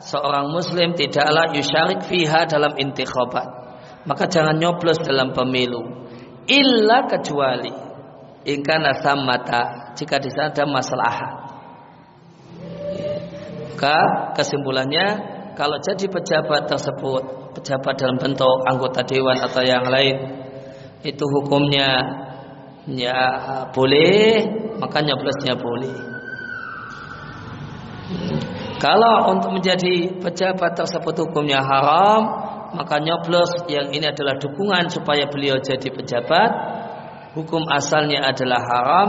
seorang muslim tidaklah yusyarik fiha dalam intikhabat maka jangan nyoblos dalam pemilu. Illa kecuali ingkana mata jika di sana ada masalah. Maka kesimpulannya kalau jadi pejabat tersebut pejabat dalam bentuk anggota dewan atau yang lain itu hukumnya ya boleh maka nyoblosnya boleh. Kalau untuk menjadi pejabat tersebut hukumnya haram maka nyoblos yang ini adalah dukungan supaya beliau jadi pejabat hukum asalnya adalah haram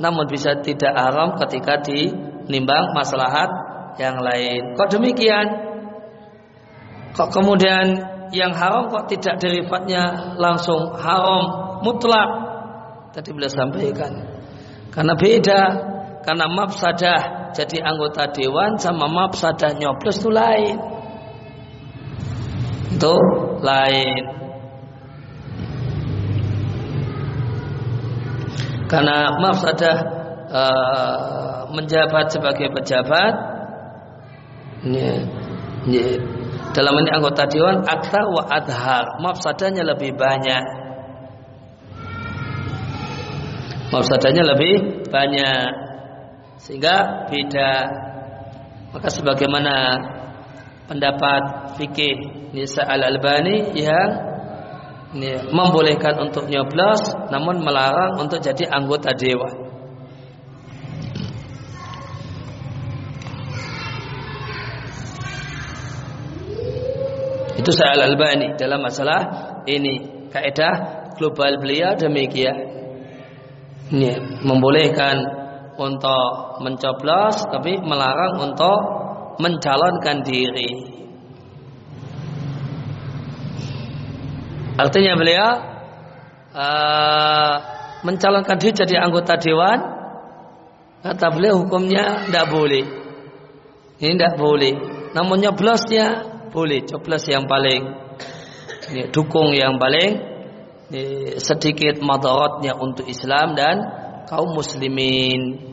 namun bisa tidak haram ketika dinimbang maslahat yang lain. Kok demikian? Kok kemudian yang haram kok tidak derivatnya langsung haram mutlak? Tadi beliau sampaikan. Karena beda, karena mafsadah jadi anggota dewan sama mafsadah nyoblos itu lain. Itu lain. karena mafsadah uh, menjabat sebagai pejabat. Ya, ya, dalam ini anggota dewan akta wa adhar. Lebih banyak. Mafsadahnya lebih banyak. Sehingga beda. Maka sebagaimana pendapat fikih Nisa al-Albani yang membolehkan untuk nyoblos namun melarang untuk jadi anggota dewan. Itu saya Al-Albani dalam masalah ini kaidah global beliau demikian. Ini membolehkan untuk mencoblos tapi melarang untuk mencalonkan diri. Artinya beliau uh, mencalonkan diri jadi anggota dewan. Kata beliau hukumnya tidak boleh. Ini tidak boleh. Namun nyoblosnya boleh. Coblos yang paling ini, dukung yang paling ini, sedikit madaratnya untuk Islam dan kaum muslimin.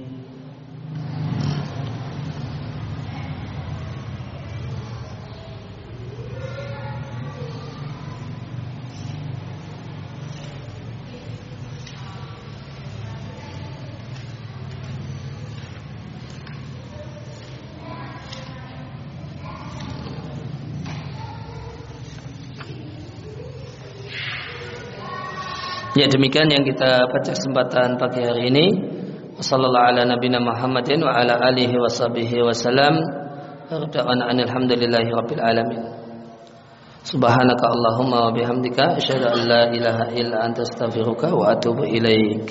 Ya demikian yang kita baca kesempatan pagi hari ini. Wassallallahu ala nabiyina Muhammadin wa ala alihi wa sahbihi wasallam. Rada'ana alhamdulillahi rabbil alamin. Subhanaka Allahumma wa bihamdika asyhadu an la ilaha illa anta astaghfiruka wa atubu ilaik.